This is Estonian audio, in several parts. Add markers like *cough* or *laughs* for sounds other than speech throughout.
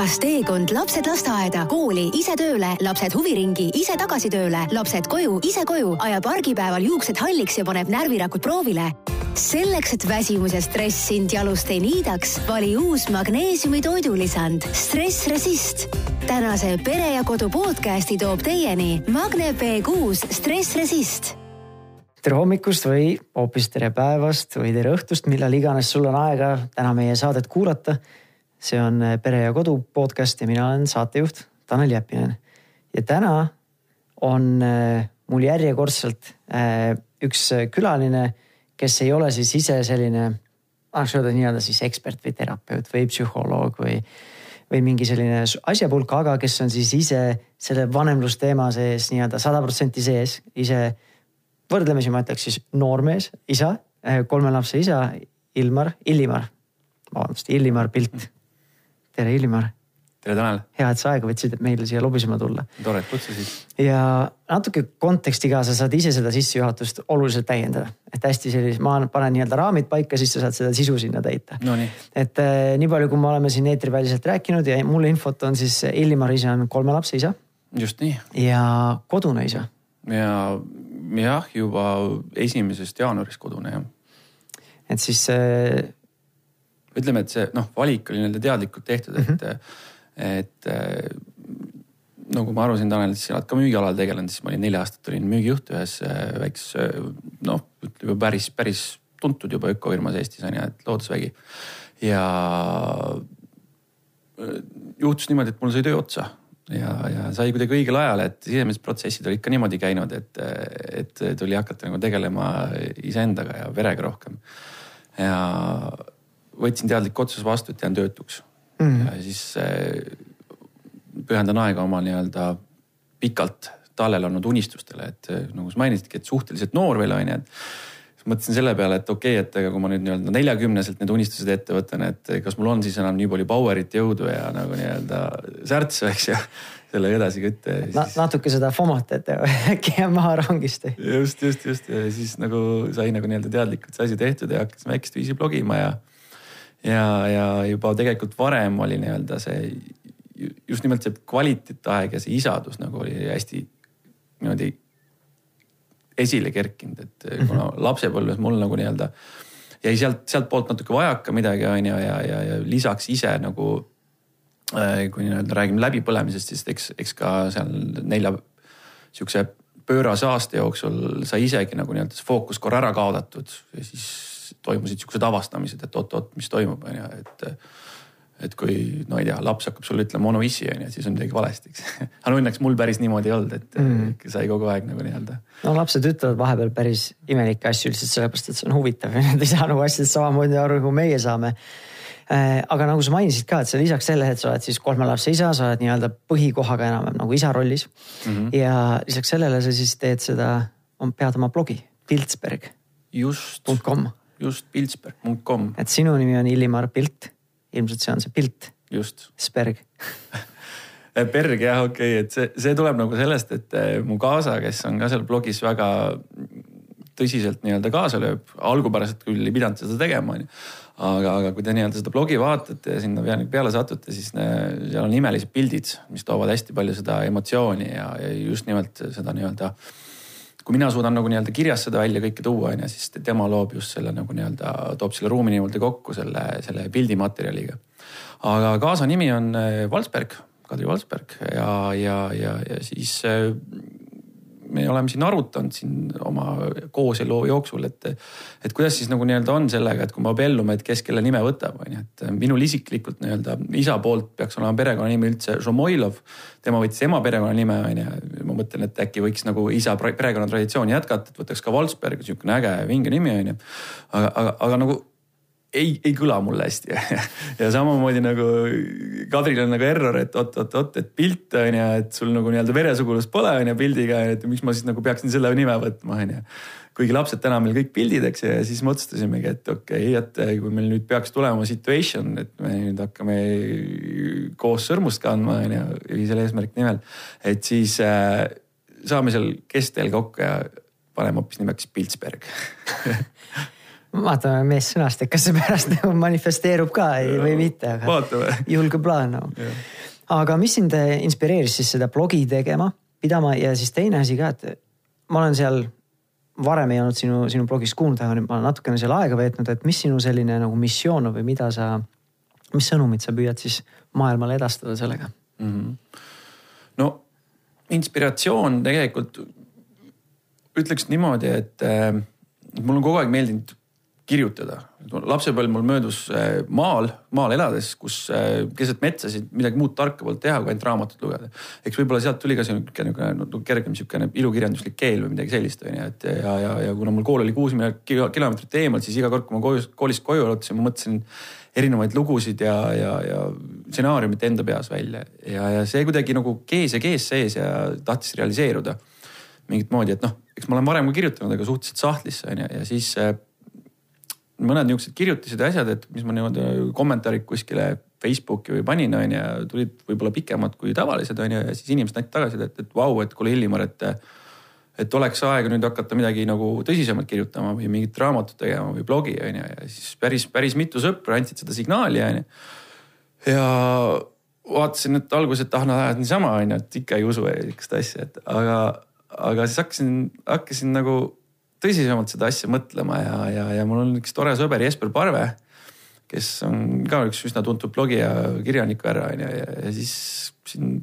kas teekond lapsed lasteaeda, kooli, ise tööle, lapsed huviringi, ise tagasi tööle, lapsed koju, ise koju, ajab argipäeval juuksed halliks ja paneb närvirakud proovile? selleks, et väsimus ja stress sind jalust ei niidaks, vali uus magneesiumi toidulisand Stress Resist. tänase Pere ja Kodu podcasti toob teieni Magne B6 Stress Resist tere hommikust või hoopis tere päevast või tere õhtust, millal iganes sul on aega täna meie saadet kuulata see on äh, Pere ja Kodu podcast ja mina olen saatejuht Tanel Jeppinen. ja täna on äh, mul järjekordselt äh, üks külaline, kes ei ole siis ise selline, tahaks öelda nii-öelda siis ekspert või terapeut või psühholoog või, või mingi selline asjapulk, aga kes on siis ise selle vanemlusteema sees nii-öelda sada protsenti sees, ise võrdlemisi ma ütleks siis noormees, isa, kolme lapse isa, Ilmar, Illimar, vabandust, Illimar Pilt tere, Ilmar. tere, Tanel. hea, et sa aega võtsid, et meile siia lobisema tulla. tore, et kutsusid. ja natuke konteksti ka, sa saad ise seda sissejuhatust oluliselt täiendada. et hästi sellise, ma panen nii-öelda raamid paika, siis sa saad seda sisu sinna täita no,. et äh, nii palju, kui me oleme siin eetriväliselt rääkinud ja mul infot on siis Ilmar ise on kolme lapse isa. just nii. ja kodune isa. ja jah, juba esimesest jaanuarist kodune jah. et siis äh, ütleme, et see noh, valik oli nii-öelda teadlikult tehtud mm, -hmm. et, et nagu ma aru sain, Tanel, siis sa oled ka müügialal tegelenud, siis ma olin neli aastat olin müügijuht ühes äh, väikses noh, ütleme päris, päris tuntud juba ökofirmas Eestis on ju, et Loodusvägi. ja äh, juhtus niimoodi, et mul sai töö otsa ja, ja sai kuidagi õigel ajal, et sisemised protsessid olid ka niimoodi käinud, et, et tuli hakata nagu tegelema iseendaga ja verega rohkem. ja võtsin teadliku otsuse vastu, et jään töötuks mm. ja siis äh, pühendan aega oma nii-öelda pikalt tallel olnud unistustele, et äh, nagu sa mainisidki, et suhteliselt noor veel on ju, et siis mõtlesin selle peale, et okei okay,, et aga kui ma nüüd nii-öelda neljakümneselt need unistused ette võtan, et kas mul on siis enam nii palju power'it, jõudu ja nagu nii-öelda särtsu, eks ju sellega edasi kütta siis... Na,. natuke seda FOMot, et äkki jääb maha rongist. just, just, just ja siis nagu sai nagu nii-öelda teadlikult see asi tehtud ja hakkasin väikest viisi blogima ja ja, ja juba tegelikult varem oli nii-öelda see just nimelt see kvaliteetaeg ja see isadus nagu oli hästi niimoodi esile kerkinud, et mm -hmm. kuna lapsepõlves mul nagu nii-öelda jäi sealt, sealtpoolt natuke vajaka midagi, on ju, ja, ja, ja lisaks ise nagu äh, kui nii-öelda räägime läbipõlemisest, siis eks, eks ka seal nelja sihukese pöörase aasta jooksul sai isegi nagu nii-öelda see fookus korra ära kaotatud ja siis toimusid siuksed avastamised, et oot-oot, mis toimub, on ju, et et kui no ei tea, laps hakkab sulle ütlema onu issi on ju, siis on midagi valesti, eks. *laughs* aga õnneks mul päris niimoodi ei olnud, et mm. sai kogu aeg nagu nii-öelda. no lapsed ütlevad vahepeal päris imelikke asju lihtsalt sellepärast, et see on huvitav *laughs* ja nad ei saa nagu asjadest samamoodi aru, kui meie saame äh, aga nagu sa mainisid ka, et sa lisaks sellele, et sa oled siis kolme lapse isa, sa oled nii-öelda põhikohaga enam-vähem nagu isa rollis mm. -hmm. ja lisaks sellele sa siis teed seda, pead oma blogi, Piltsberg. just. .com just piltsberg.com. et sinu nimi on Illimar Pilt, ilmselt see on see pilt. just. Sperg *laughs* Berg jah, okei okay., et see, see tuleb nagu sellest, et eh, mu kaasa, kes on ka seal blogis väga tõsiselt nii-öelda kaasa lööb, algupäraselt küll ei pidanud seda tegema, onju. aga, aga kui te nii-öelda seda blogi vaatate ja sinna peale satute, siis ne, seal on imelised pildid, mis toovad hästi palju seda emotsiooni ja, ja just nimelt seda nii-öelda äh, kui mina suudan nagu nii-öelda kirjas seda välja kõike tuua, on ju, siis tema loob just selle nagu nii-öelda, toob selle ruumi niimoodi kokku selle, selle pildimaterjaliga. aga kaasa nimi on eh, Valsberg, Kadri Valsberg ja, ja, ja, ja siis eh, me oleme siin arutanud siin oma kooselu jooksul, et, et kuidas siis nagu nii-öelda on sellega, et kui me abiellume, et kes kelle nime võtab, on ju, et minul isiklikult nii-öelda isa poolt peaks olema perekonnanimi üldse Žomoilov. tema võttis ema perekonnanime, on ju. Mõtlen, et äkki võiks nagu isa perekonnatraditsiooni jätkata, et võtaks ka Valsberg, sihukene äge vinge nimi, on ju. aga, aga, aga nagu ei, ei kõla mulle hästi *laughs* ja samamoodi nagu Kadril on nagu error, et oot-oot-oot, et pilt on ju, et sul nagu nii-öelda veresugulust pole on ju pildiga, et miks ma siis nagu peaksin selle nime võtma, on ju. Kuigi lapsed täna meil kõik pildid, eks ju, ja siis me otsustasimegi, et okei okay,, et kui meil nüüd peaks tulema situation, et me nüüd hakkame koos sõrmust kandma, on ju, ühisel eesmärgi nimel. et siis äh, saame seal kestel kokku ja paneme hoopis nimeks Piltsberg *laughs* vaatame mees sõnast, et kas see pärast nagu manifesteerub ka ja, või mitte, aga *laughs* julge plaan no. aga mis sind inspireeris siis seda blogi tegema, pidama ja siis teine asi ka, et ma olen seal varem ei olnud sinu, sinu blogist kuulnud, aga nüüd ma olen natukene seal aega veetnud, et mis sinu selline nagu missioon on või mida sa, mis sõnumit sa püüad siis maailmale edastada sellega mm? -hmm. no inspiratsioon tegelikult ütleks niimoodi, et äh, mul on kogu aeg meeldinud kirjutada. lapsepõlv mul möödus äh, maal, maal elades, kus äh, keset metsasid midagi muud tarka polnud teha, kui ainult raamatut lugeda. eks võib-olla sealt tuli ka sihuke niisugune no, kergem sihukene ilukirjanduslik keel või midagi sellist onju, et ja, ja, ja kuna mul kool oli kuus kilomeetrit eemal, siis iga kord, kui ma koju, koolist koju jalutasin, ma mõtlesin erinevaid lugusid ja, ja, ja stsenaariumit enda peas välja ja, ja see kuidagi nagu kees ja kees sees ja tahtis realiseeruda mingit moodi, et noh, eks ma olen varem ka kirjutanud, aga suhteliselt sahtlisse onju ja siis äh, mõned niisugused kirjutised ja asjad, et mis ma niimoodi kommentaarid kuskile Facebooki või panin onju, tulid võib-olla pikemad kui tavalised onju ja siis inimesed andsid tagasisidet, et, vau, et kuule Illimar, et et oleks aega nüüd hakata midagi nagu tõsisemalt kirjutama või mingit raamatut tegema või blogi onju ja siis päris, päris mitu sõpra andsid seda signaali onju. ja vaatasin, et alguses, et ah nad ajavad niisama onju, et ikka ei usu sihukest asja, et aga, aga siis hakkasin, hakkasin nagu tõsisemalt seda asja mõtlema ja, ja, ja mul on üks tore sõber Jesper Parve, kes on ka üks üsna tuntud blogija, kirjanik härra onju ja, ja siis siin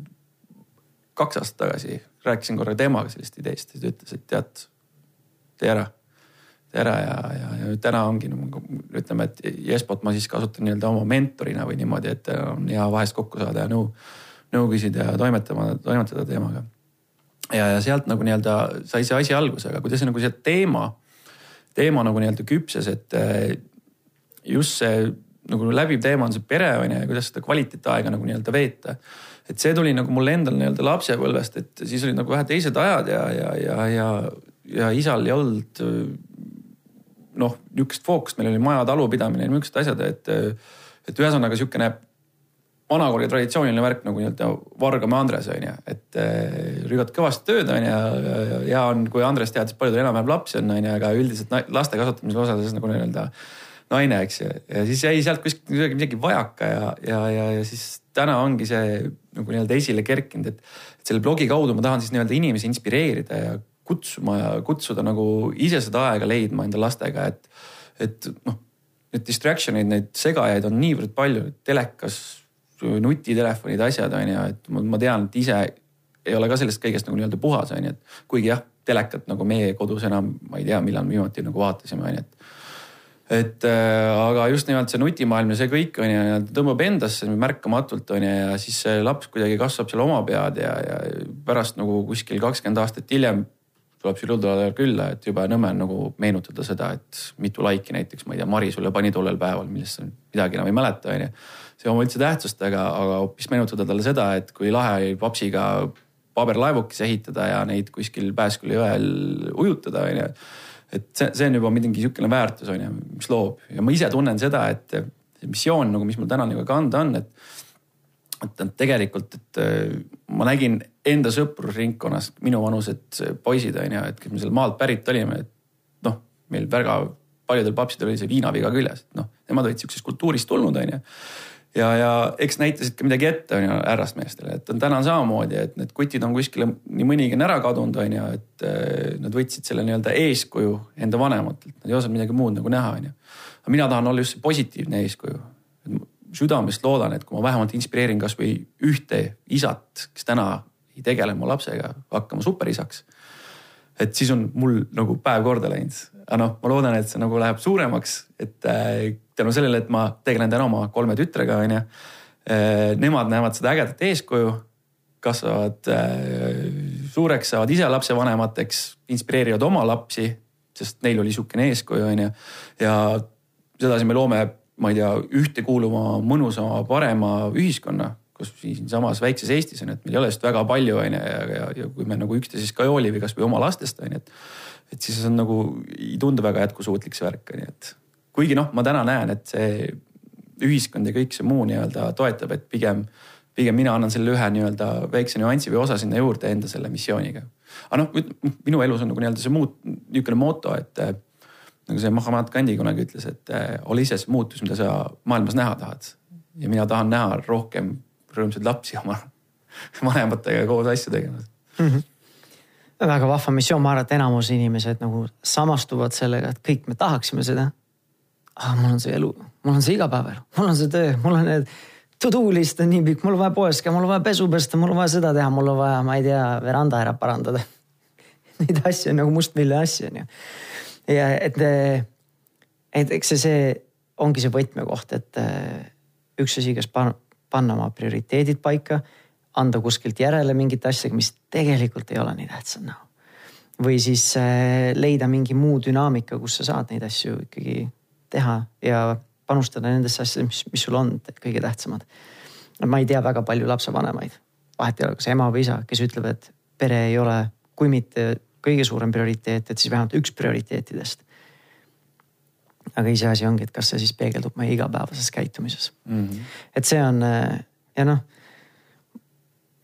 kaks aastat tagasi rääkisin korra temaga sellest ideest ja ta ütles, et tead, tee ära, tee ära ja, ja, ja täna ongi nagu ütleme, et Jespot ma siis kasutan nii-öelda oma mentorina või niimoodi, et on hea vahest kokku saada ja nõu, nõu küsida ja toimetama, toimetada teemaga. Ja, ja sealt nagu nii-öelda sai see asi alguse, aga kuidas nagu see teema, teema nagu nii-öelda küpses, et eh, just see nagu läbiv teema on see pere on ju ja kuidas seda kvaliteetaega nagu nii-öelda veeta. Et see tuli nagu mulle endal nii-öelda lapsepõlvest, et siis olid nagu vähe teised ajad ja, ja, ja, ja, ja isal ei olnud noh, niisugust fookust, meil oli maja talupidamine ja niisugused asjad, et, et ühesõnaga niisugune vanakooli traditsiooniline värk nagu nii-öelda Vargamäe Andres on ju, et rügad kõvasti tööd on ju ja, ja on, kui Andres teadis, palju tal enam-vähem lapsi on, on ju, aga üldiselt laste kasvatamisel osales nagu nii-öelda naine, eks ju. ja siis jäi sealt kuskilt kuidagi midagi vajaka ja, ja, ja, ja siis täna ongi see nagu nii-öelda esile kerkinud, et, et selle blogi kaudu ma tahan siis nii-öelda inimesi inspireerida ja kutsuma ja kutsuda nagu ise seda aega leidma enda lastega, et, et noh, need distraction eid, neid segajaid on niivõrd palju, telekas, nutitelefonid, asjad on ju, et ma, ma tean, et ise ei ole ka sellest kõigest nagu nii-öelda puhas on ju, et kuigi jah, telekat nagu meie kodus enam, ma ei tea, millal viimati nagu vaatasime on ju, et et äh, aga just nimelt see nutimaailm ja see kõik on ju, tõmbab endasse märkamatult on ju ja siis see laps kuidagi kasvab seal oma pead ja, ja pärast nagu kuskil kakskümmend aastat hiljem tuleb sul jõulude külla, et jube nõme on nagu meenutada seda, et mitu laiki näiteks, ma ei tea, Mari sulle pani tollel päeval, millest sa midagi enam ei mäleta, on ju. See oma üldse tähtsust, aga, aga hoopis meenutada talle seda, et kui lahe oli papsiga paberlaevukesi ehitada ja neid kuskil Pääsküla jõel ujutada, on ju. Et see, see on juba midagi niisugune väärtus on ju, mis loob. Ja ma ise tunnen seda, et see missioon nagu, mis mul täna nagu kanda on, et et tegelikult, et äh, ma nägin enda sõprusringkonnas minuvanused poisid on ju, et kes me seal maalt pärit olime, et noh, meil väga paljudel papsidel oli see viinaviga küljes, noh, nemad olid sihukesest kultuurist tulnud, on ju ja, ja eks näitasid ka midagi ette on ju härrasmeestele, et on täna samamoodi, et need kutid on kuskile, nii mõnigi on ära kadunud, on ju, et eh, nad võtsid selle nii-öelda eeskuju enda vanematelt, nad ei osanud midagi muud nagu näha, on ju. aga mina tahan olla just see positiivne eeskuju. südamest loodan, et kui ma vähemalt inspireerin kasvõi ühte isat, kes täna ei tegele oma lapsega hakkama superisaks. et siis on mul nagu päev korda läinud, aga noh, ma loodan, et see nagu läheb suuremaks, et äh, tänu sellele, et ma tegelen täna oma kolme tütrega, onju. Eh, nemad näevad seda ägedat eeskuju, kasvavad eh, suureks, saavad ise lapsevanemateks, inspireerivad oma lapsi, sest neil oli sihukene eeskuju, onju. ja sedasi me loome, ma ei tea, ühtekuuluva, mõnusama, parema ühiskonna kus siinsamas väikses Eestis on, et meil ei ole just väga palju, on ju, ja, ja, ja kui me nagu üksteisest ka ei hooli või kasvõi oma lastest on ju, et. et siis on nagu, ei tundu väga jätkusuutlik see värk on ju, et kuigi noh, ma täna näen, et see ühiskond ja kõik see muu nii-öelda toetab, et pigem, pigem mina annan selle ühe nii-öelda väikse nüansi või osa sinna juurde enda selle missiooniga. aga noh, minu elus on nagu nii-öelda see muud niisugune moto, et nagu see Mahamat Gandhi kunagi ütles, et ole ise see muutus, mida sa maailmas näha tahad. ja mina tahan näha rohkem rõõmsaid lapsi oma *laughs* vanematega koos asju tegemas mm. -hmm väga vahva missioon, ma arvan, et enamus inimesed nagu samastuvad sellega, et kõik me tahaksime seda. aga mul on see elu, mul on see igapäevaelu, mul on see töö, mul on need to do list on nii pikk, mul on vaja poes käia, mul on vaja pesu pesta, mul on vaja seda teha, mul on vaja, ma ei tea, veranda ära parandada *laughs* Neid asju on nagu mustmiljon asju on ju. ja et, et eks see, see ongi see võtmekoht, et üks asi, kas panna oma prioriteedid paika, anda kuskilt järele mingit asja, mis tegelikult ei ole nii tähtsad näha. või siis leida mingi muu dünaamika, kus sa saad neid asju ikkagi teha ja panustada nendesse asjadesse, mis, mis sul on kõige tähtsamad. ma ei tea väga palju lapsevanemaid, vahet ei ole, kas ema või isa, kes ütleb, et pere ei ole, kui mitte kõige suurem prioriteet, et siis vähemalt üks prioriteetidest. Aga iseasi ongi, et kas see siis peegeldub meie igapäevases käitumises mm. -hmm. et see on ja noh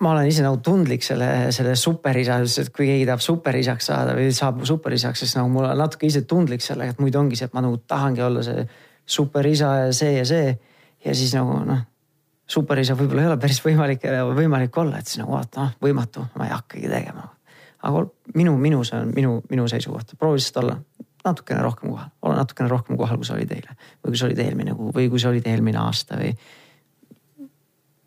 ma olen ise nagu tundlik selle, selle superisa, et kui keegi tahab superisaks saada või saab superisaks, siis nagu mul on natuke ise tundlik sellega, et muidu ongi see, et ma nagu tahangi olla see superisa ja see ja see. ja siis nagu noh, superisa võib-olla ei ole päris võimalik, võimalik olla, et siis nagu vaata noh, võimatu, ma ei hakkagi tegema. aga minu, minu, see on minu, minu seisukoht, proovi lihtsalt olla natukene rohkem kohal, olla natukene rohkem kohal, kui sa olid eile või kui sa olid eelmine kuu või kui sa olid eelmine aasta või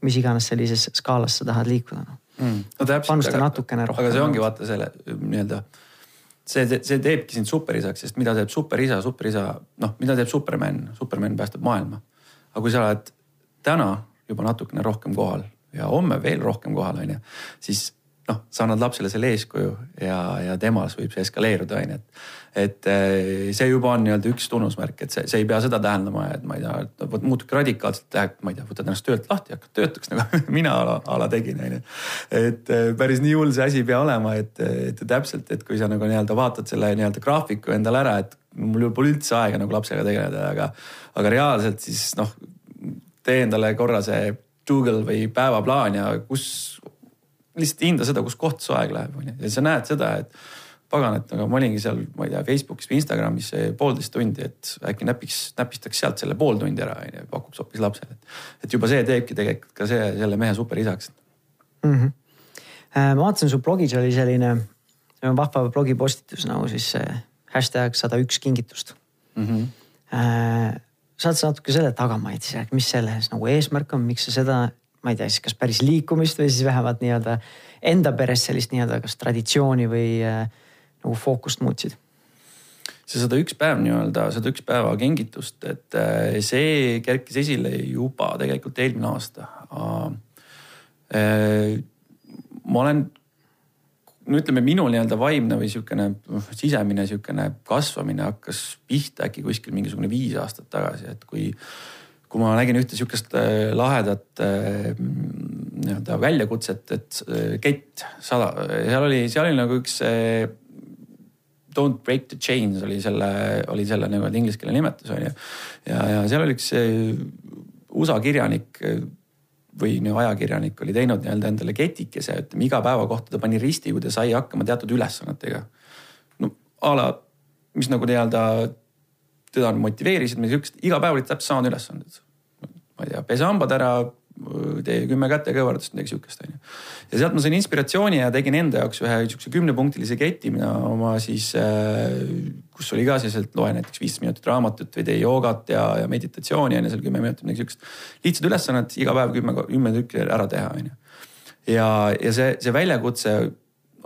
mis iganes sellises skaalas sa tahad liikuda no.. Mm. no täpselt. panusta natukene rohkem. aga see ongi vaata selle nii-öelda see, see teebki sind superisaks, sest mida teeb superisa, superisa, noh, mida teeb Superman, Superman päästab maailma. aga kui sa oled täna juba natukene rohkem kohal ja homme veel rohkem kohal, on ju, siis noh, sa annad lapsele selle eeskuju ja, ja temas võib see eskaleeruda, on ju, et. et eh, see juba on nii-öelda üks tunnusmärk, et see, see ei pea seda tähendama, et ma ei tea, vot muutubki radikaalselt, läheb, ma ei tea, võtad ennast töölt lahti, hakkad töötuks *laughs* nagu mina ala, ala tegin, on ju. et eh, päris nii hull see asi ei pea olema, et, et täpselt, et kui sa nagu nii-öelda vaatad selle nii-öelda graafiku endale ära, et mul pole üldse aega nagu lapsega tegeleda, aga, aga reaalselt siis noh, tee endale korra see Google või päevaplaan ja kus lihtsalt hinda seda, kus kohta su aeg läheb, onju. ja sa näed seda, et pagan, et aga ma olingi seal, ma ei tea, Facebookis või Instagramis poolteist tundi, et äkki näpiks, näpistaks sealt selle pool tundi ära, onju, pakuks hoopis lapsele. et juba see teebki tegelikult ka see, selle mehe superisaks mm. -hmm. ma vaatasin, su blogis oli selline vahva blogipostitus nagu siis hashtag sada üks kingitust mm. -hmm. saad sa natuke selle tagamaid siis, mis selles nagu eesmärk on, miks sa seda ma ei tea siis kas päris liikumist või siis vähemalt nii-öelda enda peres sellist nii-öelda kas traditsiooni või äh, nagu fookust muutsid? see sada üks päev nii-öelda, sada üks päeva kingitust, et äh, see kerkis esile juba tegelikult eelmine aasta äh,. ma olen, no ütleme, minu nii-öelda vaimne või sihukene noh, sisemine sihukene kasvamine hakkas pihta äkki kuskil mingisugune viis aastat tagasi, et kui kui ma nägin ühte sihukest äh, lahedat äh, nii-öelda väljakutset, et äh, kett sada, seal oli, seal oli nagu üks Don't break the chains oli selle, oli selle nii-öelda inglise keele nimetus on ju. ja, ja seal oli üks USA kirjanik või nii ajakirjanik oli teinud nii-öelda endale ketikese, ütleme iga päeva kohta ta pani risti, kui ta sai hakkama teatud ülesannetega. no a la, mis nagu nii-öelda teda motiveerisid, me siukest, iga päev olid täpselt samad ülesanded. Ma ei tea, pese hambad ära, tee kümme kätekõverdust, midagi sihukest onju. ja sealt ma sain inspiratsiooni ja tegin enda jaoks ühe sihukese kümnepunktilise keti, mida oma siis äh,, kus oli ka selliselt, loe näiteks viis minutit raamatut või tee joogat ja, ja meditatsiooni on ju seal kümme minutit, midagi sihukest. lihtsad ülesanded iga päev kümme, kümme tükki ära teha onju. ja, ja see, see väljakutse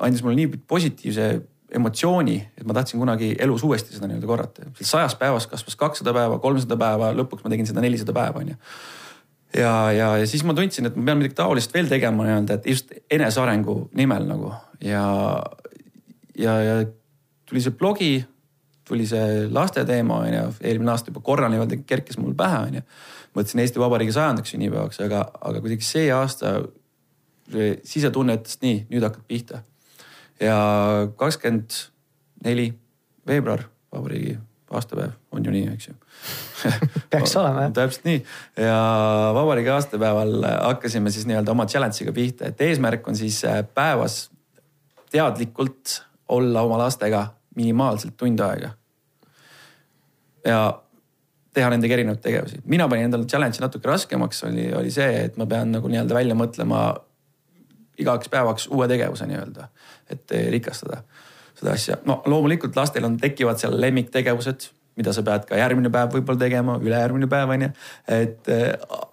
andis mulle nii positiivse emotsiooni, et ma tahtsin kunagi elus uuesti seda nii-öelda korrata. sajast päevast kasvas kakssada päeva, kolmsada päeva, lõpuks ma tegin seda nelisada päeva, onju. ja, ja, ja siis ma tundsin, et ma pean midagi taolist veel tegema nii-öelda, et just enesearengu nimel nagu ja, ja, ja tuli see blogi, tuli see laste teema onju, eelmine aasta juba korra nii-öelda kerkis mul pähe onju. mõtlesin Eesti Vabariigi sajandaks sünnipäevaks, aga, aga kuidagi see aasta sisetunne ütles nii, nüüd hakkad pihta ja kakskümmend neli veebruar, vabariigi aastapäev, on ju nii, eks ju *laughs* peaks olema jah. täpselt nii ja vabariigi aastapäeval hakkasime siis nii-öelda oma challenge'iga pihta, et eesmärk on siis äh, päevas teadlikult olla oma lastega minimaalselt tund aega. ja teha nendega erinevaid tegevusi. mina panin endale challenge'i natuke raskemaks, oli, oli see, et ma pean nagu nii-öelda välja mõtlema igaks päevaks uue tegevuse nii-öelda, et rikastada seda asja. no loomulikult lastel on, tekivad seal lemmiktegevused, mida sa pead ka järgmine päev võib-olla tegema, ülejärgmine päev on ju. et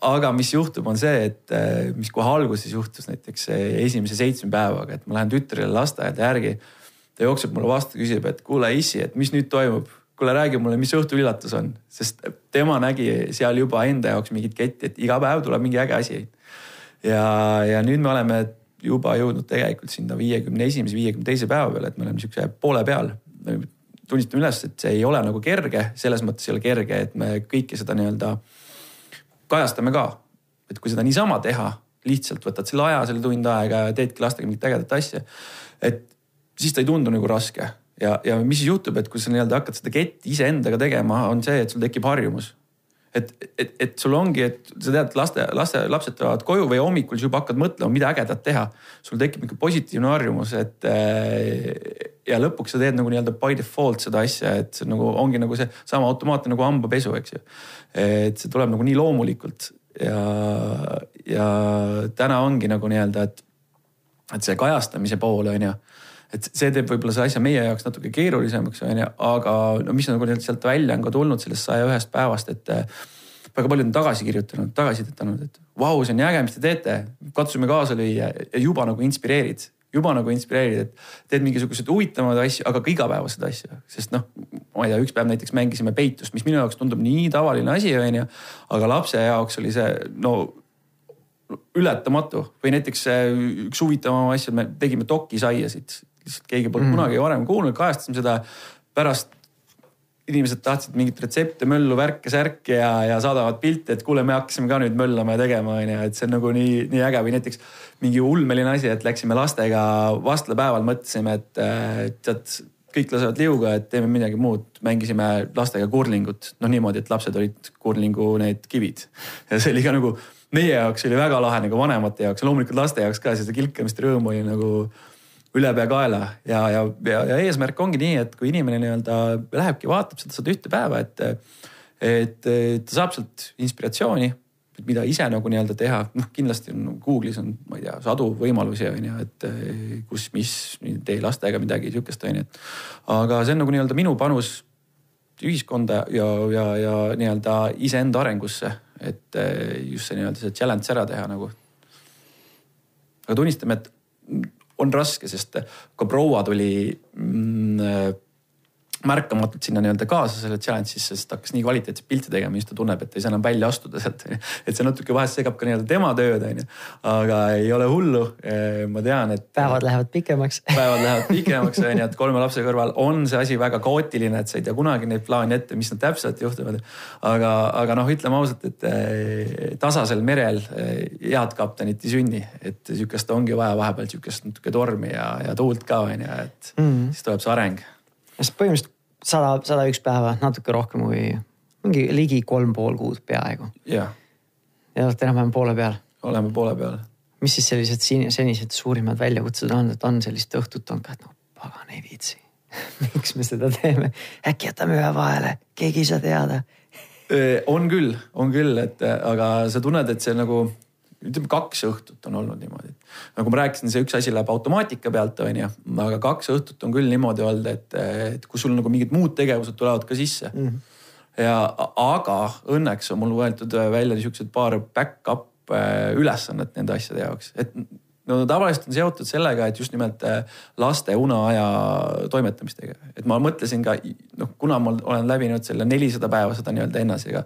aga mis juhtub, on see, et mis kohe alguses juhtus näiteks esimese seitsme päevaga, et ma lähen tütrele lasteaeda järgi. ta jookseb mulle vastu, küsib, et kuule issi, et mis nüüd toimub kuule räägi mulle, mis õhtuüllatus on, sest tema nägi seal juba enda jaoks mingit ketti, et iga päev tuleb mingi äge asi. ja, ja nüüd me oleme juba jõudnud tegelikult sinna viiekümne esimese, viiekümne teise päeva peale, et me oleme sihukese poole peal. tunnistame üles, et see ei ole nagu kerge, selles mõttes ei ole kerge, et me kõike seda nii-öelda kajastame ka. et kui seda niisama teha, lihtsalt võtad selle aja, selle tund aega ja teedki lastega mingit ägedat asja. et siis ta ei tundu nagu raske ja, ja mis siis juhtub, et kui sa nii-öelda hakkad seda ketti iseendaga tegema, on see, et sul tekib harjumus. Et, et, et sul ongi, et sa tead, laste, laste, lapsed tulevad koju või hommikul sa juba hakkad mõtlema, mida ägedat teha. sul tekib niisugune positiivne harjumus, et äh, ja lõpuks sa teed nagu nii-öelda by default seda asja, et see nagu ongi nagu see sama automaatne nagu hambapesu, eks ju. et see tuleb nagu nii loomulikult ja, ja täna ongi nagu nii-öelda, et, et see kajastamise pool on ju et see teeb võib-olla selle asja meie jaoks natuke keerulisemaks, on ju, aga no mis nagu sealt välja on ka tulnud sellest saja ühest päevast, et äh, väga paljud on tagasi kirjutanud, tagasisidet andnud, et vau, see on nii äge, mis te teete, katsume kaasa lüüa ja juba nagu inspireerid juba nagu inspireerid, et teed mingisuguseid huvitavaid asju, aga ka igapäevaseid asju, sest noh, ma ei tea, üks päev näiteks mängisime peitust, mis minu jaoks tundub nii tavaline asi, onju. aga lapse jaoks oli see no ületamatu või näiteks üks huvitavam asju, me tegime dokisaiasid lihtsalt keegi polnud mm. kunagi varem kuulnud, kajastasime seda. pärast inimesed tahtsid mingit retsepte, möllu, värke-särki ja, ja saadavad pilte, et kuule, me hakkasime ka nüüd möllama ja tegema, onju, et see on nagu nii, nii äge või näiteks mingi ulmeline asi, et läksime lastega vastlapäeval, mõtlesime, et tead kõik lasevad liuga, et teeme midagi muud, mängisime lastega kurlingut, noh niimoodi, et lapsed olid kurlingu need kivid ja see oli ka nagu meie jaoks oli väga lahe nagu vanemate jaoks ja loomulikult laste jaoks ka seda kilkamist rõõmu oli nagu ülepeakaela ja, ja, ja, ja eesmärk ongi nii, et kui inimene nii-öelda lähebki, vaatab seda, seda ühte päeva, et, et ta saab sealt inspiratsiooni, mida ise nagu nii-öelda teha, noh kindlasti on Google'is on, ma ei tea, sadu võimalusi on ju, et kus, mis, tee lastega midagi sihukest on ju, et. aga see on nagu nii-öelda minu panus ühiskonda ja, ja, ja nii-öelda iseenda arengusse, et just see nii-öelda see challenge ära teha nagu. aga tunnistame, et on raske, sest ka proua tuli mm, märkamatult sinna nii-öelda kaasa selle challenge'isse, sest hakkas nii kvaliteetseid pilte tegema, siis ta tunneb, et ei saa enam välja astuda sealt. et see natuke vahest segab ka nii-öelda tema tööd, onju. aga ei ole hullu. ma tean, et. päevad lähevad pikemaks *laughs* päevad lähevad pikemaks, onju, et kolme lapse kõrval on see asi väga kaootiline, et sa ei tea kunagi neid plaane ette, mis nad täpselt juhtuvad. aga, aga noh, ütleme ausalt, et eh, tasasel merel eh, head kaptenit ei sünni, et sihukest ongi vaja vahepeal sihukest natuke tormi ja, ja tuult ka onju, et mm -hmm. siis tuleb see areng sest põhimõtteliselt sada, sada üks päeva, natuke rohkem kui mingi ligi kolm pool kuud peaaegu. jah. ja olete enam-vähem poole peal. oleme poole peal. mis siis sellised senised suurimad väljakutsed on, et on sellist õhtut on ka, et no pagan ei viitsi *laughs* miks me seda teeme, äkki jätame ühe vahele, keegi ei saa teada on küll, on küll, et aga sa tunned, et see nagu ütleme, kaks õhtut on olnud niimoodi. nagu ma rääkisin, see üks asi läheb automaatika pealt, on ju, aga kaks õhtut on küll niimoodi olnud, et, et kus sul nagu mingid muud tegevused tulevad ka sisse mm. -hmm. ja aga õnneks on mul võetud välja niisugused paar back-up äh, ülesannet nende asjade jaoks, et no tavaliselt on seotud sellega, et just nimelt äh, laste uneaja toimetamistega, et ma mõtlesin ka noh, kuna ma olen läbinud selle nelisada päeva seda nii-öelda ennasega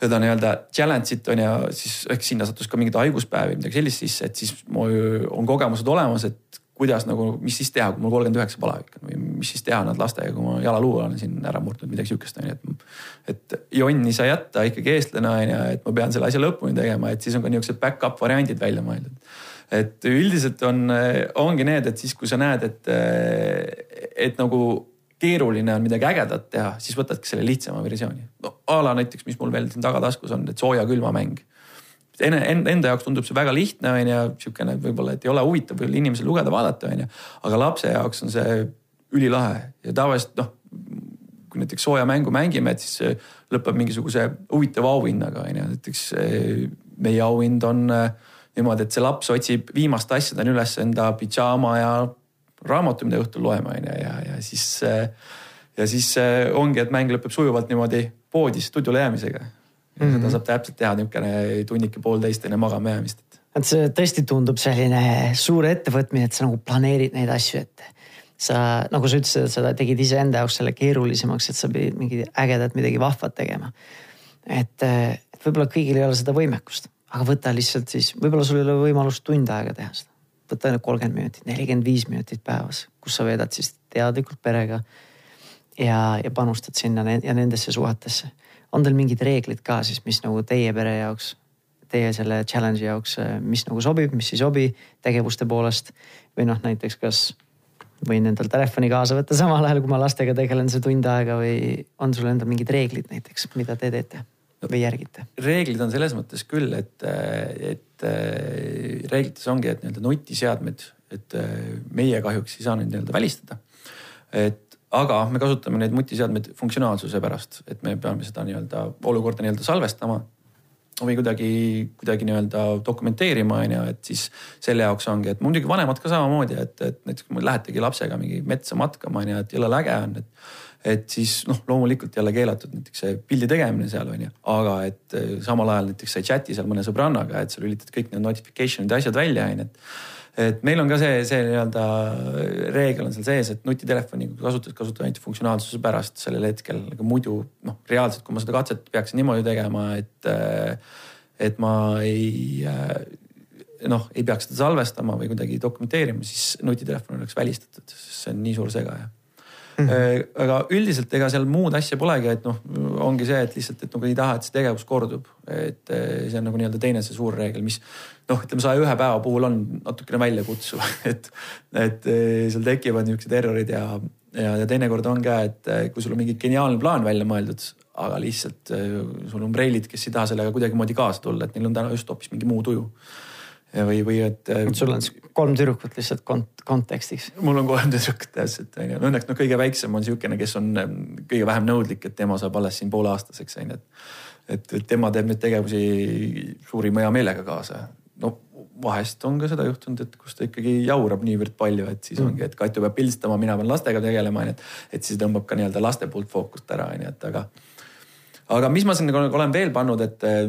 seda nii-öelda challenge'it on ju, siis eks sinna sattus ka mingeid haiguspäevi, midagi sellist sisse, et siis mul on kogemused olemas, et kuidas nagu, mis siis teha, kui mul kolmkümmend üheksa palavik on või mis siis teha nad lastega, kui ma jalaluu olen siin ära murdnud, midagi sihukest on ju, et. et jonni ei saa jätta ikkagi eestlane on ju, et ma pean selle asja lõpuni tegema, et siis on ka niisugused back-up variandid välja mõeldud. et üldiselt on, ongi need, et siis kui sa näed, et, et nagu keeruline on midagi ägedat teha, siis võtadki selle lihtsama versiooni. no a la näiteks, mis mul veel siin tagataskus on, et sooja-külma mäng. Enne, enda jaoks tundub see väga lihtne on ju, sihukene võib-olla, et ei ole huvitav võib-olla inimesel lugeda, vaadata on ju. aga lapse jaoks on see ülilahe ja tavaliselt noh, kui näiteks sooja mängu mängime, et siis lõpeb mingisuguse huvitava auhinnaga on ju, näiteks meie auhind on niimoodi, et see laps otsib viimast asja, ta on üles enda pidžaama ja raamatu, mida õhtul loeme on ju ja, ja siis. ja siis ongi, et mäng lõpeb sujuvalt niimoodi poodi stuudiole jäämisega mm. -hmm. seda saab täpselt teha niisugune tunnike poolteist enne magama jäämist et see tõesti tundub selline suur ettevõtmine, et sa nagu planeerid neid asju ette. sa, nagu sa ütlesid, et sa tegid iseenda jaoks selle keerulisemaks, et sa pidid mingi ägedat midagi vahvat tegema. et, et võib-olla kõigil ei ole seda võimekust, aga võta lihtsalt siis, võib-olla sul ei ole võimalust tund aega teha seda. Võta kolmkümmend minutit, nelikümmend viis minutit päevas, kus sa veedad siis teadlikult perega. ja, ja panustad sinna ja nendesse suhetesse. on teil mingid reeglid ka siis, mis nagu teie pere jaoks teie selle challenge'i jaoks, mis nagu sobib, mis ei sobi tegevuste poolest. või noh, näiteks kas võin endal telefoni kaasa võtta samal ajal, kui ma lastega tegelen see tund aega või on sul endal mingid reeglid näiteks, mida te teete või järgite? reeglid on selles mõttes küll, et, et äh, reeglites ongi, et nii-öelda nutiseadmed, et äh, meie kahjuks ei saa neid nii-öelda välistada. et aga me kasutame neid nutiseadmeid funktsionaalsuse pärast, et me peame seda nii-öelda olukorda nii-öelda salvestama või kuidagi, kuidagi nii-öelda dokumenteerima, on ju, et siis selle jaoks ongi, et muidugi vanemad ka samamoodi, et, et näiteks kui lähetegi lapsega mingi metsa matkama, on ju, et jõle äge on, et. Et siis noh, loomulikult jälle keelatud näiteks see pildi tegemine seal on ju, aga et eh, samal ajal näiteks sa ei chat'i seal mõne sõbrannaga, et sa lülitad kõik need notification'id ja asjad välja, on ju, et et meil on ka see, see nii-öelda reegel on seal sees, et nutitelefoni kasutajad kasutavad ainult funktsionaalsuse pärast sellel hetkel, aga muidu noh, reaalselt, kui ma seda katset peaksin niimoodi tegema, et, et ma ei noh, ei peaks seda salvestama või kuidagi dokumenteerima, siis nutitelefon oleks välistatud, sest see on nii suur segaja. Aga üldiselt ega seal muud asja polegi, et noh, ongi see, et lihtsalt, et nagu ei taha, et see tegevus kordub. et see on nagu nii-öelda teine see suur reegel, mis noh, ütleme saja ühe päeva puhul on natukene väljakutsuv, *laughs* et, et seal tekivad niisugused errorid ja, ja, ja teinekord on ka, et kui sul on mingi geniaalne plaan välja mõeldud, aga lihtsalt sul on preilid, kes ei taha sellega kuidagimoodi kaasa tulla, et neil on täna just hoopis mingi muu tuju või, või et. sul on kolm tüdrukut lihtsalt kont kontekstiks. mul on kolm tüdrukut täpselt on ju, õnneks noh, kõige väiksem on niisugune, kes on ähm, kõige vähem nõudlik, et tema saab alles siin pooleaastaseks on ju, et. et, et tema teeb neid tegevusi suurima hea meelega kaasa. no vahest on ka seda juhtunud, et kus ta ikkagi jaurab niivõrd palju, et siis mm. ongi, et Katju peab pildistama, mina pean lastega tegelema, onju. et siis tõmbab ka nii-öelda laste poolt fookust ära, onju, et aga aga mis ma siin nagu olen veel pannud, et äh,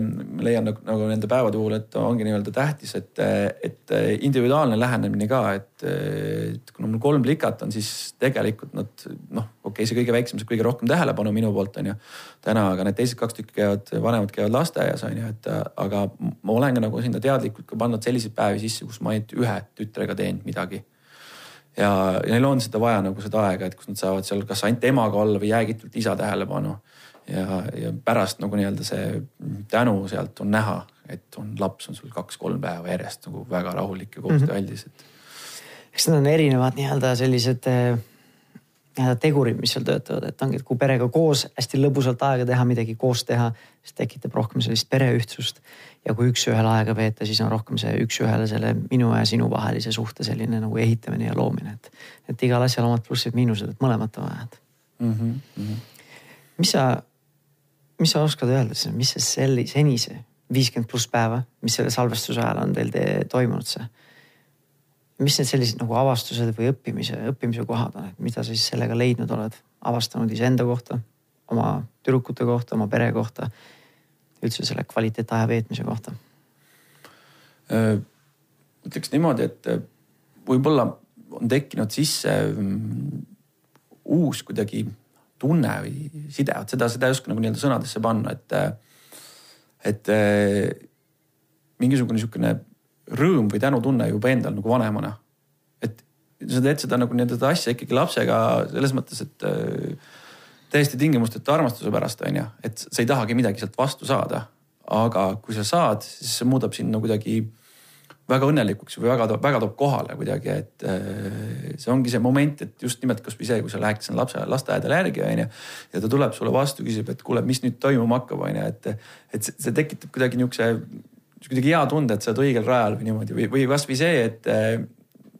leian nagu, nagu nende päevade puhul, et ongi nii-öelda tähtis, et, et individuaalne lähenemine ka, et, et kuna mul kolm likat on, siis tegelikult nad noh, okei okay,, see kõige väiksem saab kõige rohkem tähelepanu minu poolt on ju. täna, aga need teised kaks tükki käivad, vanemad käivad lasteaias on ju, et aga ma olen ka nagu sinna teadlikult ka pannud selliseid päevi sisse, kus ma ainult ühe tütrega teen midagi ja, neil on seda vaja nagu seda aega, et kus nad saavad seal kas ainult emaga olla või jäägitult isa tähelepanu ja, ja pärast nagu nii-öelda see tänu sealt on näha, et on laps on sul kaks-kolm päeva järjest nagu väga rahulik ja koostööaldis, et. eks need on erinevad nii-öelda sellised eh, nii-öelda tegurid, mis seal töötavad, et ongi, et kui perega koos hästi lõbusalt aega teha, midagi koos teha, siis tekitab rohkem sellist pereühtsust. ja kui üks-ühele aega veeta, siis on rohkem see üks-ühele selle minu ja sinu vahelise suhte selline nagu ehitamine ja loomine, et. et igal asjal omad plussid-miinused, et mõlemat on vaja mm. -hmm. mis sa mis sa oskad öelda, mis see selli, senise viiskümmend pluss päeva, mis selle salvestuse ajal on teil te, toimunud see? mis need sellised nagu avastused või õppimise, õppimise kohad on, et mida sa siis sellega leidnud oled, avastanud iseenda kohta, oma tüdrukute kohta, oma pere kohta, üldse selle kvaliteetaja veetmise kohta? Äh, ütleks niimoodi, et äh, võib-olla on tekkinud sisse mm, uus kuidagi tunne või side, vot seda, seda ei oska nagu nii-öelda sõnadesse panna, et. et mingisugune sihukene rõõm või tänutunne juba endal nagu vanemana. et sa teed seda nagu nii-öelda asja ikkagi lapsega selles mõttes, et täiesti tingimusteta armastuse pärast on ju, et sa ei tahagi midagi sealt vastu saada. aga kui sa saad, siis see muudab sind no kuidagi väga õnnelikuks või väga, väga toob kohale kuidagi, et äh, see ongi see moment, et just nimelt kasvõi see, kui sa läheks sinna lapse lasteaedale järgi onju. ja ta tuleb sulle vastu, küsib, et kuule, mis nüüd toimuma hakkab, onju, et, et see, tekitab kuidagi niisuguse, kuidagi hea tunde, et sa oled õigel rajal või niimoodi või, või kasvõi see, et äh,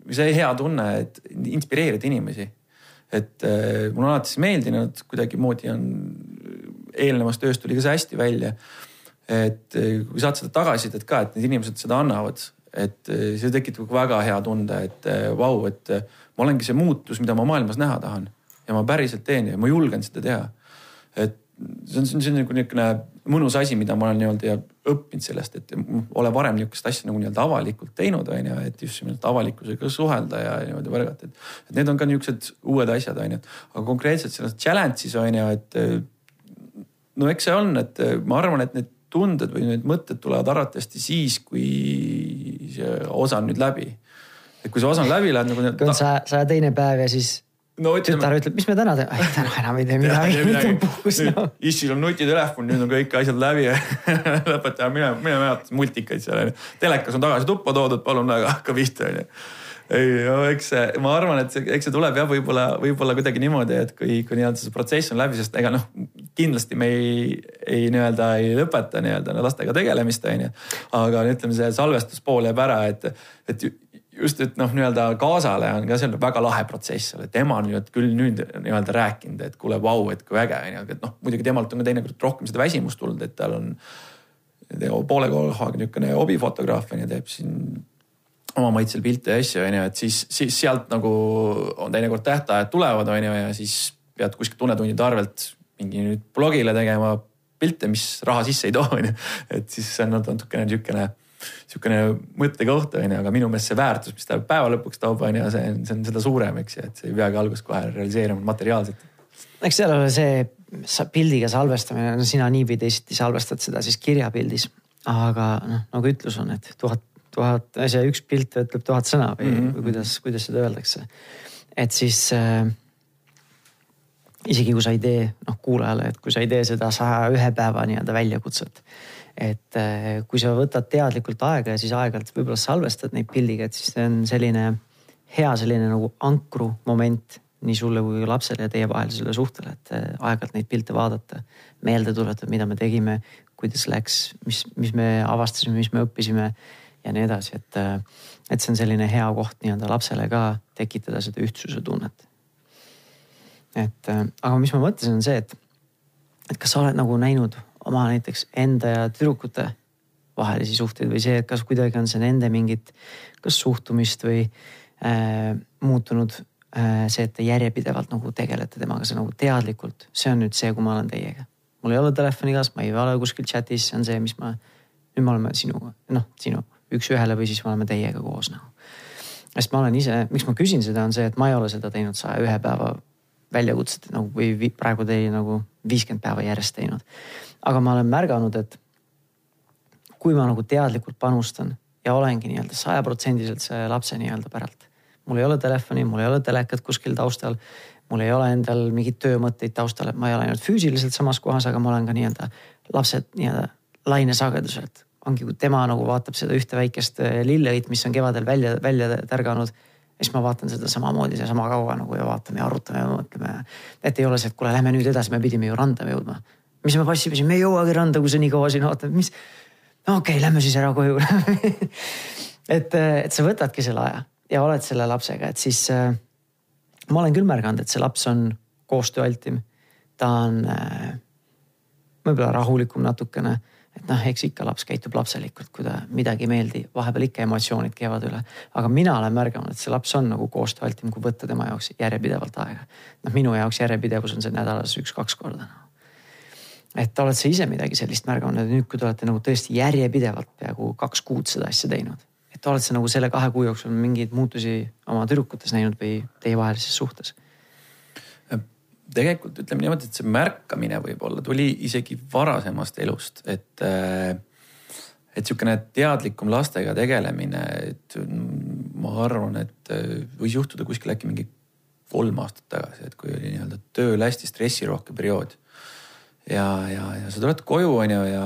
see hea tunne, et inspireerida inimesi et äh, mulle on alati see meeldinud, kuidagimoodi on, eelnevast ööst tuli ka see hästi välja. et kui saad seda tagasisidet ka, et need inimesed seda annavad, et äh, see tekitab väga hea tunde, et vau, et ma olengi see muutus, mida ma maailmas näha tahan ja ma päriselt teen ja ma julgen seda teha. et see on, see on, see on nagu niisugune mõnus asi, mida ma olen nii-öelda õppinud sellest, et ole varem niisugust asja nagu nii-öelda avalikult teinud, on ju, et just nimelt avalikkusega suhelda ja niimoodi võrgata, et. et need on ka niisugused uued asjad, on ju. aga konkreetselt selles challenge'is on ju, et no eks see on, et ma arvan, et need tunded või need mõtted tulevad arvatavasti siis, kui see osa on nüüd läbi. et kui see osa on läbi läinud nagu. kui on saja, saja teine päev ja siis no, ütleme... tütar ütleb, mis me täna teeme, täna enam ei tee midagi, nüüd on puhkus no.. issil on nutitelefon, nüüd on kõik asjad läbi *laughs* lõpetame, mine, mine vaata multikaid seal onju. telekas on tagasi tuppa toodud, palun väga, hakka pihta onju ei no eks see, ma arvan, et eks see tuleb jah, võib-olla, võib-olla kuidagi niimoodi, et kui, kui nii-öelda see protsess on läbi, sest ega noh, kindlasti me ei, ei nii-öelda ei lõpeta nii-öelda lastega tegelemist, onju. aga ütleme, see salvestuspool jääb ära, et, et just, et noh, nii-öelda kaasale on ka seal väga lahe protsess seal, et tema on nüüd küll nüüd nii-öelda rääkinud, et kuule, vau, et kui äge on ju, et noh, muidugi temalt on ka teinekord rohkem seda väsimust tulnud, et tal on poole kohaga niisugune hobifotograaf on ju, teeb siin oma maitsel pilte ja asju on ju, et siis, siis sealt nagu on teinekord tähtajad tulevad, on ju, ja siis pead kuskilt tunnetundide arvelt mingi nüüd blogile tegema pilte, mis raha sisse ei too, on ju. et siis see on natukene niisugune sihukene mõttekoht on ju, aga minu meelest see väärtus, mis ta päeva lõpuks toob, on ju, see on, see on seda suurem, eks ju, et see ei peagi alguses kohe realiseeruma materiaalselt. eks seal ole see pildiga salvestamine, no sina nii või teisiti salvestad seda siis kirjapildis. aga noh, nagu ütlus on, et tuhat, tuhat, see üks pilt ütleb tuhat sõna või, mm -hmm. või kuidas, kuidas seda öeldakse. et siis äh, isegi kui sa ei tee, noh kuulajale, et kui sa ei tee seda saja ühe päeva nii-öelda väljakutset et äh, kui sa võtad teadlikult aega ja siis aeg-ajalt võib-olla salvestad neid pildiga, et siis see on selline hea selline nagu ankru moment nii sulle kui lapsele ja teie vahelisele suhtele, et äh, aeg-ajalt neid pilte vaadata, meelde tuletada, mida me tegime, kuidas läks, mis, mis me avastasime, mis me õppisime ja nii edasi, et, äh, et see on selline hea koht nii-öelda lapsele ka tekitada seda ühtsuse tunnet. et aga mis ma mõtlesin, on see, et, et kas sa oled nagu näinud oma näiteks enda ja tüdrukute vahelisi suhteid või see, et kas kuidagi on see nende mingit, kas suhtumist või äh, muutunud äh, see, et te järjepidevalt nagu tegelete temaga, see nagu teadlikult, see on nüüd see, kui ma olen teiega. mul ei ole telefoni kaas, ma ei ole kuskil chat'is, see on see, mis ma, nüüd me oleme sinuga, noh, sinu üks-ühele või siis me oleme teiega koos nagu. sest ma olen ise, miks ma küsin seda, on see, et ma ei ole seda teinud saja ühe päeva väljakutset nagu või praegu teie nagu viiskümmend päeva järjest teinud aga ma olen märganud, et kui ma nagu teadlikult panustan ja olengi nii-öelda sajaprotsendiliselt see lapse nii-öelda päralt. mul ei ole telefoni, mul ei ole telekat kuskil taustal. mul ei ole endal mingeid töömõtteid taustal, et ma ei ole ainult füüsiliselt samas kohas, aga ma olen ka nii-öelda lapsed nii-öelda lainesageduselt. Ongi, kui tema nagu vaatab seda ühte väikest eh, lilleõit, mis on kevadel välja, välja tärganud siis ma vaatan seda samamoodi sama kaua nagu ja vaatame ja arutame ja mõtleme. et ei ole see, et kuule, lähme nüüd edasi, me pidime ju randa jõudma mis me passime siin, me ei jõuagi randa, kui sa nii kaua siin ootad, mis. no okei okay,, lähme siis ära koju *laughs* et, et sa võtadki selle aja ja oled selle lapsega, et siis äh, ma olen küll märganud, et see laps on koostööaltim. ta on äh, võib-olla rahulikum natukene, et noh, eks ikka laps käitub lapselikult, kui ta midagi ei meeldi, vahepeal ikka emotsioonid käivad üle. aga mina olen märganud, et see laps on nagu koostööaltim, kui võtta tema jaoks järjepidevalt aega. noh, minu jaoks järjepidevus on see nädalas üks-kaks korda no et oled sa ise midagi sellist märganud, et nüüd, kui te olete nagu tõesti järjepidevalt peaaegu kaks kuud seda asja teinud, et oled sa nagu selle kahe kuu jooksul mingeid muutusi oma tüdrukutes näinud või teievahelises suhtes? Tegelikult ütleme niimoodi, et see märkamine võib-olla tuli isegi varasemast elust, et et sihukene teadlikum lastega tegelemine, et ma arvan, et võis juhtuda kuskil äkki mingi kolm aastat tagasi, et kui oli nii-öelda tööl hästi stressirohke periood ja, ja, ja sa tuled koju, on ju, ja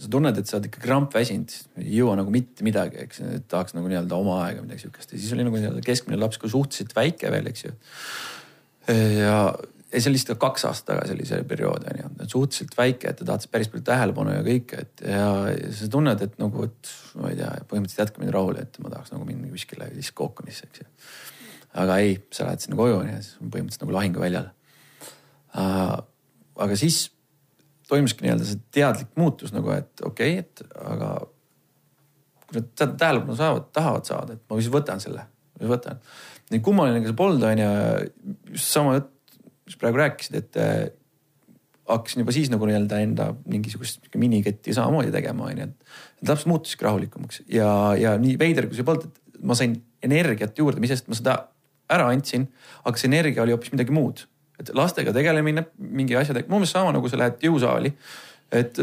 sa tunned, et sa oled ikka krampväsinud, ei jõua nagu mitte midagi, eks, tahaks nagu nii-öelda oma aega midagi sihukest ja siis oli nagu nii-öelda keskmine laps, kui suhteliselt väike veel, eks ju. Ja, ja see oli lihtsalt kaks aastat tagasi oli see periood on ju, suhteliselt väike, et ta tahtis päris palju tähelepanu ja kõike, et ja, ja sa tunned, et nagu, et ma ei tea, põhimõtteliselt jätka mind rahule, et ma tahaks nagu minna kuskile diskookamisse, eks ju aga ei, sa lähed sinna koju ja siis on põhimõtteliselt nagu lahinguväljal uh,. aga siis toimuski nii-öelda see teadlik muutus nagu, et okei okay,, et aga kui nad tähelepanu saavad, tahavad saada, et ma siis võtan selle, võtan. Nii kummaline ka see polnud, on ju, just sama jutt, mis praegu rääkisid, et äh, hakkasin juba siis nagu nii-öelda enda mingisugust miniketti samamoodi tegema, on ju, et laps muutuski rahulikumaks ja, ja nii veider kui see polnud, et ma sain energiat juurde, mis sest ma seda ära andsin, aga see energia oli hoopis midagi muud. et lastega tegelemine, mingi asja tegemine, umbes sama nagu sa lähed jõusaali. et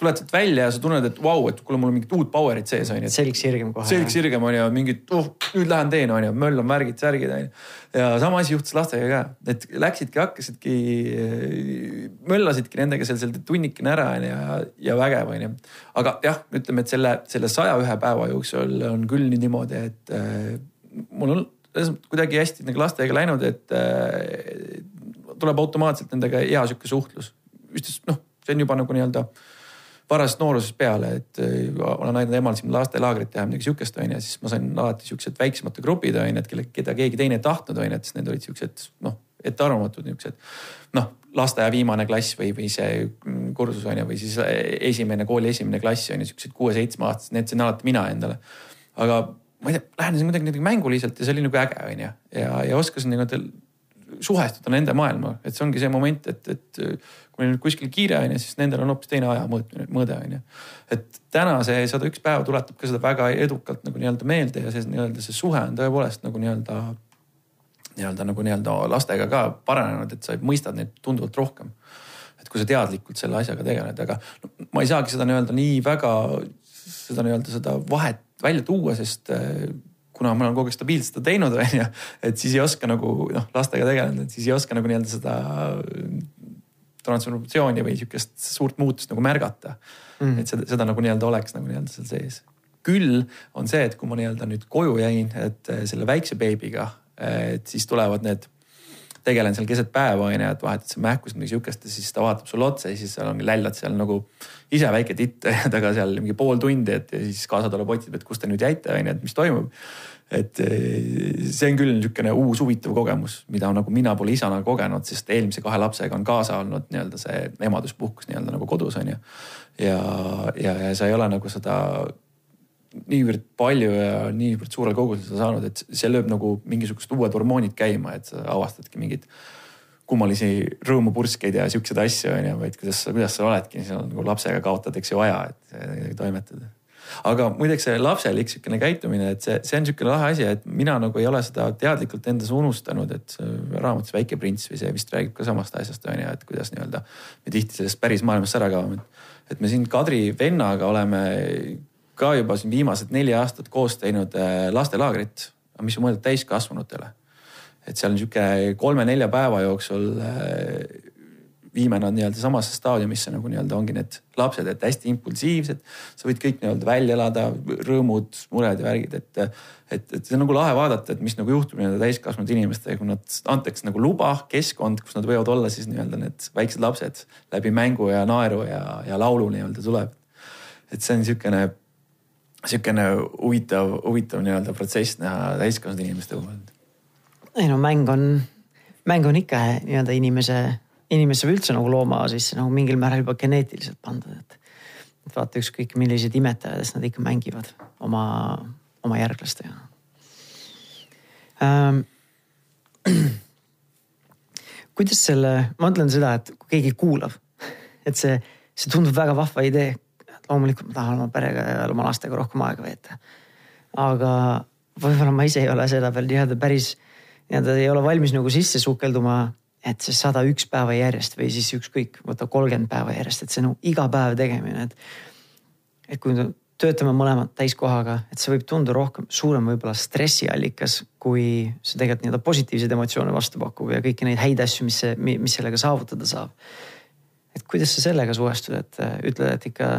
tuled sealt välja ja sa tunned, et vau wow,, et kuule, mul on mingit uut power'it sees on ju. selg sirgem kohe. selg sirgem on ju, mingit uh, nüüd lähen teen on ju, möll on värgid, särgid on ju. ja sama asi juhtus lastega ka, et läksidki, hakkasidki, möllasidki nendega seal, seal tunnikene ära on ju ja, ja vägev on ju. aga jah, ütleme, et selle, selle saja ühe päeva jooksul on küll nii niimoodi, et äh, mul on kuidagi hästi nagu lastega läinud, et äh, tuleb automaatselt nendega hea sihuke suhtlus. üksteist noh, see on juba nagu nii-öelda äh, varasest noorusest peale, et äh, olen aidanud emal siin lastelaagrit teha, midagi sihukest on ju, siis ma sain alati siuksed väiksemate grupid on ju, et kelle, keda keegi teine ei tahtnud on ju, et siis need olid siuksed noh, ettearvamatud niuksed. noh, lasteaia viimane klass või, või see kursus on ju, või siis esimene kooli esimene klass on ju, siuksed kuue-seitsme aastased, need sain alati mina endale. aga ma ei tea, lähenesin kuidagi nendega mänguliselt ja see oli nagu äge on ju ja, ja oskasin nagu suhestuda nende maailma, et see ongi see moment, et, et kui neil kuskil kiire on ju, siis nendel on hoopis teine aja mõõtmine, mõõde on ju. et täna see sada üks päeva tuletab ka seda väga edukalt nagu nii-öelda meelde ja see nii-öelda see suhe on tõepoolest nagu nii-öelda, nii-öelda nagu nii-öelda lastega ka paranenud, et sa mõistad neid tunduvalt rohkem. et kui sa teadlikult selle asjaga tegeled, aga no, ma ei saagi seda nii-öelda nii väga seda nii-öelda seda vahet välja tuua, sest eh, kuna ma olen kogu aeg stabiilselt seda teinud, on ju, et siis ei oska nagu noh, lastega tegeleda, et siis ei oska nagu nii-öelda seda transformatsiooni või sihukest suurt muutust nagu märgata. Mm.. et seda, seda nagu nii-öelda oleks nagu nii-öelda seal sees. küll on see, et kui ma nii-öelda nüüd koju jäin, et eh, selle väikse beebiga, eh, et siis tulevad need tegelen seal keset päeva onju, et vahetad seal mähkus midagi sihukest ja siis ta vaatab sulle otsa ja siis seal ongi lällad seal nagu ise väike titt *laughs* taga seal mingi pool tundi, et ja siis kaasa tuleb, otsib, et kus te nüüd jäite onju, et mis toimub et eh, see on küll niisugune uus huvitav kogemus, mida nagu mina pole isana kogenud, sest eelmise kahe lapsega on kaasa olnud nii-öelda see emaduspuhkus nii-öelda nagu kodus on ju. ja, ja, ja sa ei ole nagu seda niivõrd palju ja niivõrd suurel kogusel saanud, et see lööb nagu mingisugused uued hormoonid käima, et sa avastadki mingeid kummalisi rõõmupurskeid ja siukseid asju on ju, vaid kuidas sa, kuidas sa oledki, seal nagu lapsega kaotad, eks ju, aja, et toimetada aga muideks see lapselik sihukene käitumine, et see, see on sihukene lahe asi, et mina nagu ei ole seda teadlikult endas unustanud, et raamatus Väike prints või see vist räägib ka samast asjast on ju, et kuidas nii-öelda me tihti sellest päris maailmast ära kaome. et me siin Kadri vennaga oleme ka juba siin viimased neli aastat koos teinud äh, lastelaagrit, mis on mõeldud täiskasvanutele. et seal on sihuke kolme-nelja päeva jooksul äh, viime nad nii-öelda samasse staadiumisse nagu nii-öelda ongi need lapsed, et hästi impulsiivsed. sa võid kõik nii-öelda välja elada, rõõmud, mured ja värgid, et, et, et see on nagu lahe vaadata, et mis nagu juhtub nii-öelda täiskasvanud inimestega, kui nad antakse nagu luba, keskkond, kus nad võivad olla siis nii-öelda need väiksed lapsed läbi mängu ja naeru ja, ja laulu nii-öelda tuleb. et see on niisugune, niisugune huvitav, huvitav nii-öelda protsess näha täiskasvanud inimeste puhul. ei no mäng on, mäng on ikka nii-öelda inimese inimesse või üldse nagu looma sisse nagu mingil määral juba geneetiliselt pandud, et. et vaata ükskõik millised imetajadest nad ikka mängivad oma, oma järglastega ähm,. *clears throat* kuidas selle, ma mõtlen seda, et kui keegi kuulab, et see, see tundub väga vahva idee. loomulikult ma tahan oma perega ja oma lastega rohkem aega veeta. aga võib-olla ma ise ei ole seda veel nii-öelda päris nii-öelda ei ole valmis nagu sisse sukelduma et see sada üks päeva järjest või siis ükskõik, võta kolmkümmend päeva järjest, et see nagu iga päev tegemine, et. et kui töötame mõlemad täiskohaga, et see võib tunduda rohkem, suurem võib-olla stressiallikas, kui see tegelikult nii-öelda positiivseid emotsioone vastu pakub ja kõiki neid häid asju, mis see, mis sellega saavutada saab. et kuidas sa sellega suhestud, et äh, ütled, et ikka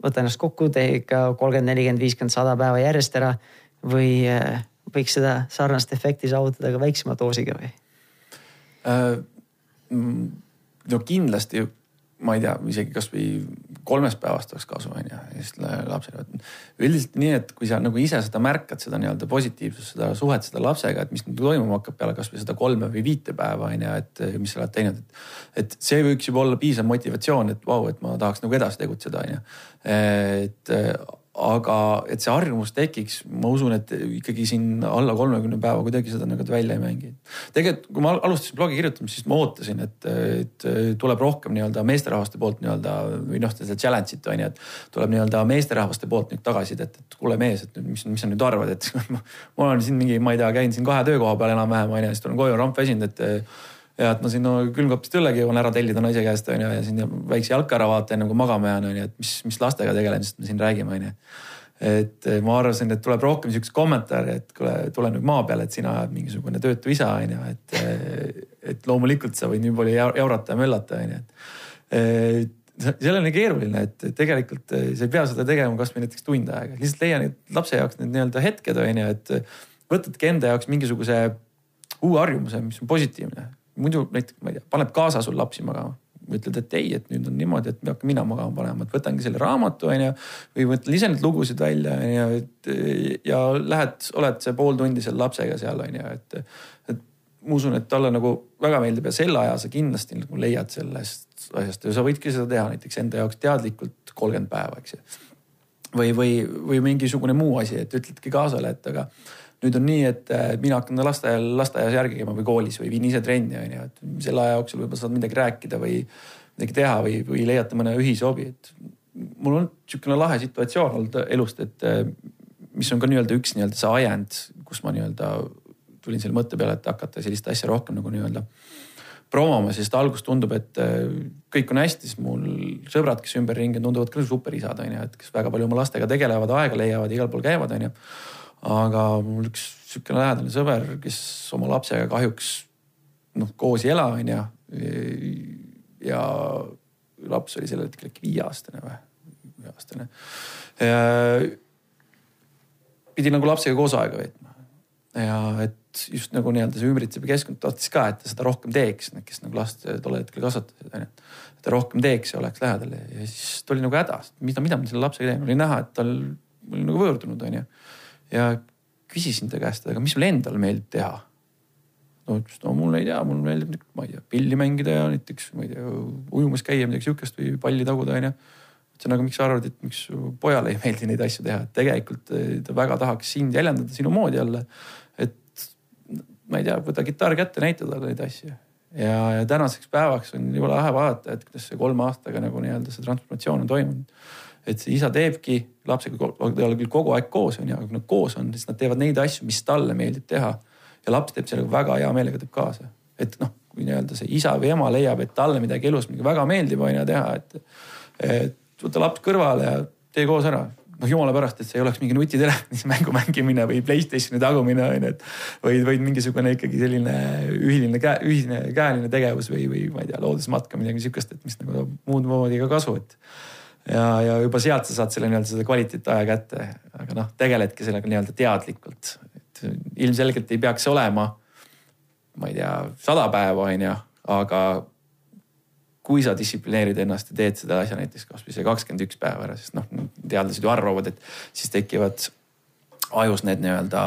võta ennast kokku, tee ikka kolmkümmend, nelikümmend, viiskümmend, sada päeva järjest ära või äh, võiks seda sarnast efekti saavutada ka väiksema doosiga või? Äh, no kindlasti ma ei tea, isegi kasvõi kolmest päevast oleks kasu, on ju, ja siis lapsele. üldiselt nii, et kui sa nagu ise seda märkad, seda nii-öelda positiivsust, seda suhet selle lapsega, et mis nüüd toimuma hakkab peale kasvõi seda kolme või viite päeva on ju, et mis sa oled teinud. et see võiks juba olla piisav motivatsioon, et vau, et ma tahaks nagu edasi tegutseda, on ju. et aga et see harjumus tekiks, ma usun, et ikkagi siin alla kolmekümne päeva kuidagi seda nagu välja ei mängi. tegelikult, kui ma alustasin blogi kirjutamist, siis ma ootasin, et, et tuleb rohkem nii-öelda meesterahvaste poolt nii-öelda või noh, seda challenge'it on ju, et tuleb nii-öelda meesterahvaste poolt nüüd tagasisidet, et kuule mees, et mis, mis sa nüüd arvad, et *laughs* ma olen siin mingi, ma ei tea, käin siin kahe töökoha peal enam-vähem on ju, siis tulen koju, ramp väsinud, et ja et ma siin no, külmkapist õllegi jõuan ära tellida naise käest on ju ja siin väikse jalka ära vaata enne kui magama jään on ju, et mis, mis lastega tegelemisest me siin räägime on ju. et eh, ma arvasin, et tuleb rohkem siukest kommentaari, et kuule, tule nüüd maa peale, et sina oled mingisugune töötu isa on ju, et. Eh, et loomulikult sa võid nii palju jaurata ja möllata on ju, et see on keeruline, et tegelikult eh, sa ei pea seda tegema kasvõi näiteks tund aega, lihtsalt leia neid lapse jaoks need nii-öelda hetked on ju, et võtadki enda jaoks mingisuguse uue harjumuse, mis on positiivne muidu näiteks, ma ei tea, paneb kaasa sul lapsi magama ütled, et ei, et nüüd on niimoodi, et hakkan mina magama panema, et võtangi selle raamatu onju. või võtan ise neid lugusid välja onju, et ja lähed, oled see pool tundi seal lapsega seal onju, et. et ma usun, et talle nagu väga meeldib ja selle aja sa kindlasti nagu leiad sellest asjast ja sa võidki seda teha näiteks enda jaoks teadlikult kolmkümmend päeva, eks ju. või, või, või mingisugune muu asi, et ütledki kaasale, et aga nüüd on nii, et mina hakkan lasteaial, lasteaias järgi käima või koolis või viin ise trenni on ju, et selle aja jooksul võib-olla saad midagi rääkida või midagi teha või, või leiate mõne ühise hobi, et mul on niisugune lahe situatsioon olnud elust, et mis on ka nii-öelda üks nii-öelda see ajend, kus ma nii-öelda tulin selle mõtte peale, et hakata sellist asja rohkem nagu nii-öelda promoma, sest alguses tundub, et kõik on hästi, siis mul sõbrad, kes ümberringi tunduvad ka superisad on ju, et kes väga palju oma lastega tegelevad, aega leiavad, igal pool käivad, on ju aga mul üks sihukene lähedane sõber, kes oma lapsega kahjuks noh, koos ei ela, onju. ja laps oli sellel hetkel äkki viieaastane või, viieaastane. pidi nagu lapsega koos aega veetma ja et just nagu nii-öelda see ümbritsev keskkond tahtis ka, et ta seda rohkem teeks, kes nagu last tol hetkel kasvatasid, onju. et ta rohkem teeks ja oleks lähedal ja siis tuli nagu häda, mida, mida ma selle lapsega teen, oli näha, et tal oli nagu võõrdunud, onju ja küsisin ta käest, aga mis sul endal meeldib teha? no ütles, no mul ei tea, mul meeldib, ma ei tea, pilli mängida ja näiteks, ma ei tea, ujumas käia, midagi sihukest või palli taguda, onju. ütlesin, aga miks sa arvad, et miks pojale ei meeldi neid asju teha, et tegelikult eh, ta väga tahaks sind jäljendada sinu moodi jälle. et ma ei tea, võta kitarr kätte, näita talle neid asju. ja, ja tänaseks päevaks on jube lahe vaadata, et kuidas see kolme aastaga nagu nii-öelda see transformatsioon on toimunud et see isa teebki lapsega, ta ei ole küll kogu aeg koos on ju, aga kui nad koos on, siis nad teevad neid asju, mis talle meeldib teha. ja laps teeb sellega väga hea meelega teeb kaasa, et noh, kui nii-öelda see isa või ema leiab, et talle midagi elus midagi väga meeldib on ju teha, et. et võta laps kõrvale ja tee koos ära noh, jumala pärast, et see ei oleks mingi nutitelefonis *laughs* mängu mängimine või Playstationi tagumine on ju, et. vaid, vaid mingisugune ikkagi selline ühiline käe, ühine käeline tegevus või, või ma ei tea, loodusmatka, midagi sihukest, et mis nagu muud moodi ka kasu, et ja, ja juba sealt sa saad selle nii-öelda seda kvaliteetaja kätte, aga noh, tegeledki sellega nii-öelda teadlikult. et ilmselgelt ei peaks olema, ma ei tea, sada päeva on ju, aga kui sa distsiplineerid ennast ja teed seda asja näiteks kasvõi see kakskümmend üks päeva ära, sest noh, teadlased ju arvavad, et siis tekivad ajus need nii-öelda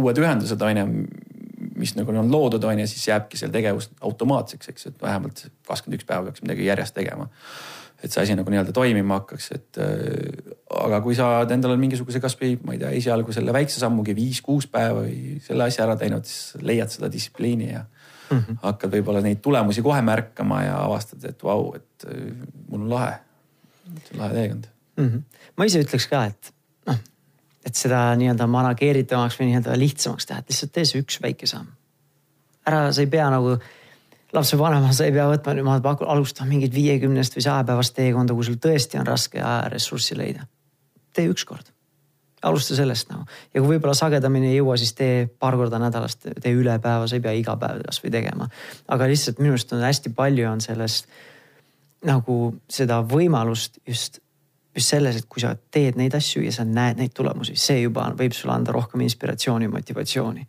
uued ühendused on ju, mis nagu on loodud, on ju, siis jääbki seal tegevus automaatseks, eks, et vähemalt kakskümmend üks päeva peaks midagi järjest tegema et see asi nagu nii-öelda toimima hakkaks, et äh, aga kui sa oled endale mingisuguse kasvõi ma ei tea, esialgu selle väikse sammugi viis-kuus päeva või selle asja ära teinud, siis leiad seda distsipliini ja mm -hmm. hakkad võib-olla neid tulemusi kohe märkama ja avastad, et vau, et äh, mul on lahe, lahe teekond mm. -hmm. ma ise ütleks ka, et noh, et seda nii-öelda manageeritavamaks või nii-öelda lihtsamaks teha, et lihtsalt tee see üks väike samm. ära, sa ei pea nagu lapsevanema, sa ei pea võtma, ma alustan mingit viiekümnest või sajapäevast teekonda, kui sul tõesti on raske ajaressurssi leida. tee ükskord, alusta sellest nagu ja kui võib-olla sagedamini ei jõua, siis tee paar korda nädalas, tee üle päeva, sa ei pea iga päev kasvõi tegema. aga lihtsalt minu arust on hästi palju on sellest nagu seda võimalust just just selles, et kui sa teed neid asju ja sa näed neid tulemusi, see juba võib sulle anda rohkem inspiratsiooni, motivatsiooni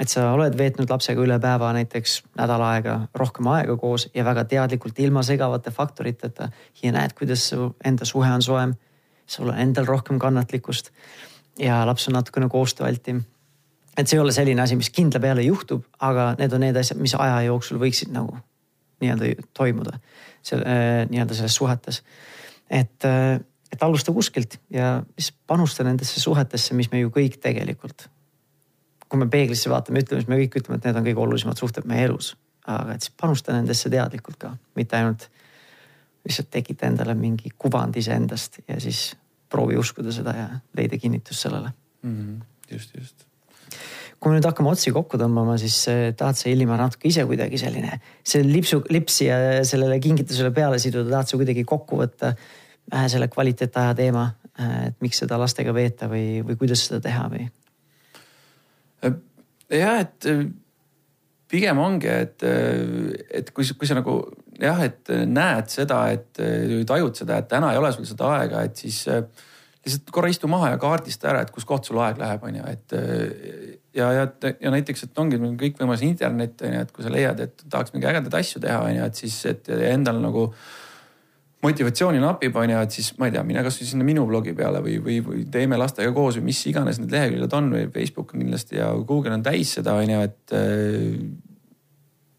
et sa oled veetnud lapsega üle päeva näiteks nädal aega, rohkem aega koos ja väga teadlikult ilma segavate faktoriteta ja näed, kuidas su enda suhe on soojem. sul on endal rohkem kannatlikkust ja laps on natukene koostööaltim. et see ei ole selline asi, mis kindla peale juhtub, aga need on need asjad, mis aja jooksul võiksid nagu nii-öelda toimuda seal äh, nii-öelda selles suhetes. et, äh, et alusta kuskilt ja siis panusta nendesse suhetesse, mis me ju kõik tegelikult kui me peeglisse vaatame, ütleme, siis me kõik ütleme, et need on kõige olulisemad suhted meie elus. aga et siis panusta nendesse teadlikult ka, mitte ainult lihtsalt tekita endale mingi kuvand iseendast ja siis proovi uskuda seda ja leida kinnitust sellele mm. -hmm. just, just. kui me nüüd hakkame otsi kokku tõmbama, siis eh, tahad sa Illimar natuke ise kuidagi selline, see lipsu, lipsi ja sellele kingitusele peale siduda, tahad sa kuidagi kokku võtta vähe selle kvaliteetaja teema, eh, et miks seda lastega veeta või, või kuidas seda teha või? Jah, et äh, pigem ongi, et, äh, et kui, kui sa nagu jah, et näed seda, et äh, tajud seda, et täna ei ole sul seda aega, et siis lihtsalt korra istu maha ja kaardista ära, et kus koht sul aeg läheb, on ju, et ja, ja, ja näiteks, et ongi kõikvõimalus internet on ju, et kui sa leiad, et tahaks mingeid ägedaid asju teha, on ju, et siis, et endal nagu motivatsiooni napib, on ju, et siis ma ei tea, mine kasvõi sinna minu blogi peale või, või, või teeme lastega koos või mis iganes need leheküljed on või Facebook kindlasti ja Google on täis seda, on ju, et äh,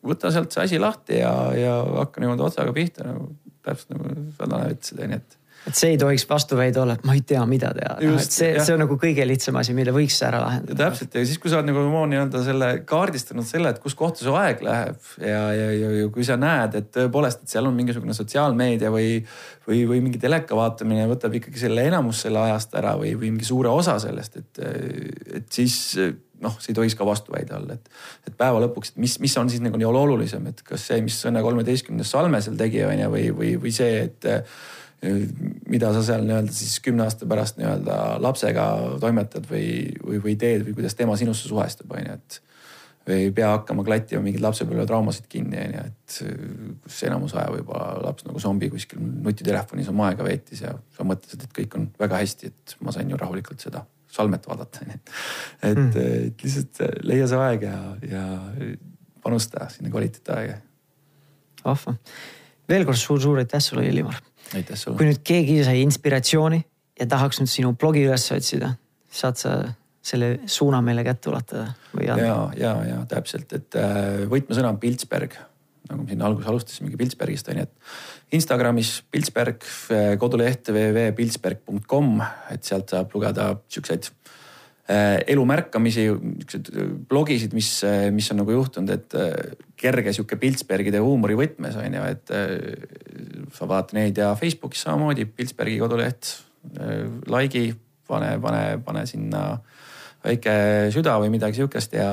võta sealt see asi lahti ja, ja hakka niimoodi otsaga pihta nagu täpselt nagu sa Tanel ütlesid, on ju, et et see ei tohiks vastuväide olla, et ma ei tea, mida teha. No, et see, see on nagu kõige lihtsam asi, mille võiks ära lahendada. täpselt ja siis, kui sa oled nagu nii-öelda selle kaardistanud selle, et kus kohta su aeg läheb ja, ja, ja, ja kui sa näed, et tõepoolest, et seal on mingisugune sotsiaalmeedia või, või, või mingi teleka vaatamine võtab ikkagi selle enamus selle ajast ära või, või mingi suure osa sellest, et, et siis noh, see ei tohiks ka vastuväide olla, et, et päeva lõpuks, et mis, mis on siis nagu nii olulisem, et kas see, mis Õnne kolmeteistkümnes Salme seal tegi, on ju, või, või, või see, et mida sa seal nii-öelda siis kümne aasta pärast nii-öelda lapsega toimetad või, või, või teed või kuidas tema sinusse suhestub, on ju, et. või ei pea hakkama klattima mingeid lapsepõlvetraumasid kinni, on ju, et kus enamus aja võib-olla laps nagu zombi kuskil nutitelefonis oma aega veetis ja sa mõtlesid, et kõik on väga hästi, et ma sain ju rahulikult seda salmet vaadata, on ju. et mm., et lihtsalt leia see aeg ja, ja panusta sinna kvaliteetaega. vahva, veel kord suur-suur aitäh sulle, Illimar. Kui nüüd keegi sai inspiratsiooni ja tahaks nüüd sinu blogi üles otsida, saad sa selle suuna meile kätte ulatada või ja, ja, ja täpselt, et äh, võtmesõna on Piltsberg, nagu me siin alguses alustasimegi Piltsbergist on ju, et Instagramis Piltsberg, äh, koduleht www.piltsberg.com, et sealt saab lugeda siukseid elu märkamisi, niisuguseid blogisid, mis, mis on nagu juhtunud, et kerge sihuke Piltsbergide huumori võtmes on ju, et sa vaata neid ja Facebookis samamoodi, Piltsbergi koduleht, äh, like'i, pane, pane, pane sinna väike süda või midagi sihukest ja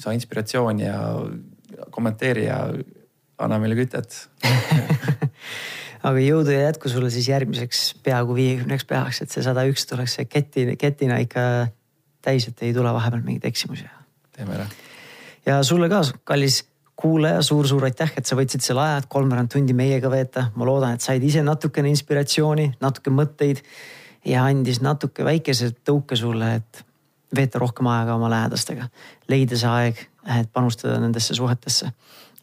saa inspiratsiooni ja kommenteeri ja anna meile kütet *laughs* aga jõudu ja jätku sulle siis järgmiseks peaaegu viiekümneks päevaks, et see sada üks tuleks see keti, ketina ikka täis, et ei tule vahepeal mingeid eksimusi. teeme ära. ja sulle ka, kallis kuulaja suur,, suur-suur aitäh, et sa võtsid selle aja, et kolmveerand tundi meiega veeta. ma loodan, et said ise natukene inspiratsiooni, natuke mõtteid ja andis natuke väikese tõuke sulle, et veeta rohkem aega oma lähedastega. leida see aeg, et panustada nendesse suhetesse.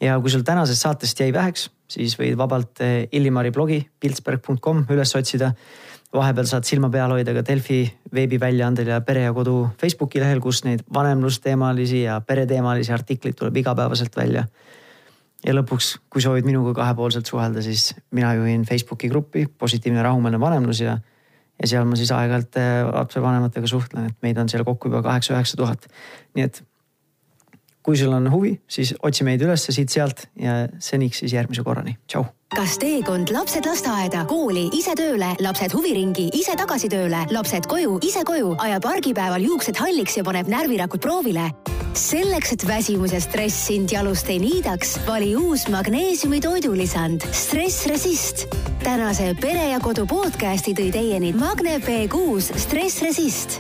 ja kui sul tänasest saatest jäi väheks, siis võid vabalt eh, Illimari blogi piltsberg.com üles otsida vahepeal saad silma peal hoida ka Delfi veebiväljaandel ja Pere ja Kodu Facebooki lehel, kus neid vanemlusteemalisi ja pereteemalisi artikleid tuleb igapäevaselt välja. ja lõpuks, kui soovid minuga kahepoolselt suhelda, siis mina juhin Facebooki gruppi Positiivne rahumeelne vanemlus ja ja seal ma siis aeg-ajalt lapsevanematega suhtlen, et meid on seal kokku juba kaheksa-üheksa tuhat. nii et kui sul on huvi, siis otsi meid ülesse siit-sealt ja seniks siis järgmise korrani, tšau kas teekond lapsed lasteaeda, kooli, ise tööle, lapsed huviringi, ise tagasi tööle, lapsed koju, ise koju, ajab argipäeval juuksed halliks ja paneb närvirakud proovile? selleks, et väsimus ja stress sind jalust ei niidaks, vali uus magneesiumi toidulisand Stress Resist. tänase Pere ja Kodu podcasti tõi teieni Magne B6 Stress Resist